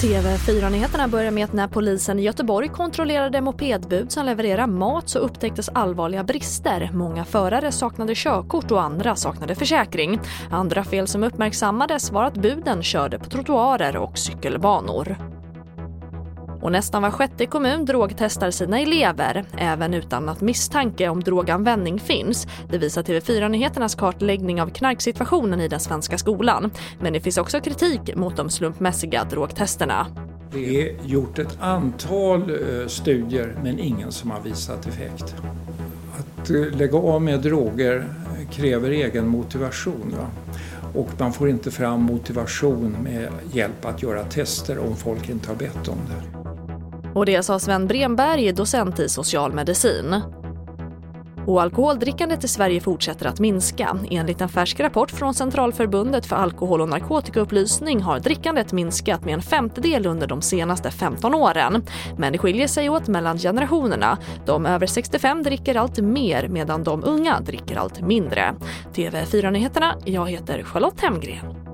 TV4-nyheterna börjar med att när polisen i Göteborg kontrollerade mopedbud som levererar mat så upptäcktes allvarliga brister. Många förare saknade körkort och andra saknade försäkring. Andra fel som uppmärksammades var att buden körde på trottoarer och cykelbanor. Och nästan var sjätte kommun drogtestar sina elever, även utan att misstanke om droganvändning finns. Det visar TV4-nyheternas kartläggning av knarksituationen i den svenska skolan. Men det finns också kritik mot de slumpmässiga drogtesterna. Det är gjort ett antal eh, studier men ingen som har visat effekt. Att eh, lägga av med droger kräver egen motivation. Va? Och man får inte fram motivation med hjälp att göra tester om folk inte har bett om det. Och det sa Sven Bremberg, docent i socialmedicin. Och alkoholdrickandet i Sverige fortsätter att minska. Enligt en färsk rapport från Centralförbundet för alkohol och narkotikaupplysning har drickandet minskat med en femtedel under de senaste 15 åren. Men det skiljer sig åt mellan generationerna. De över 65 dricker allt mer medan de unga dricker allt mindre. TV4-nyheterna, jag heter Charlotte Hemgren.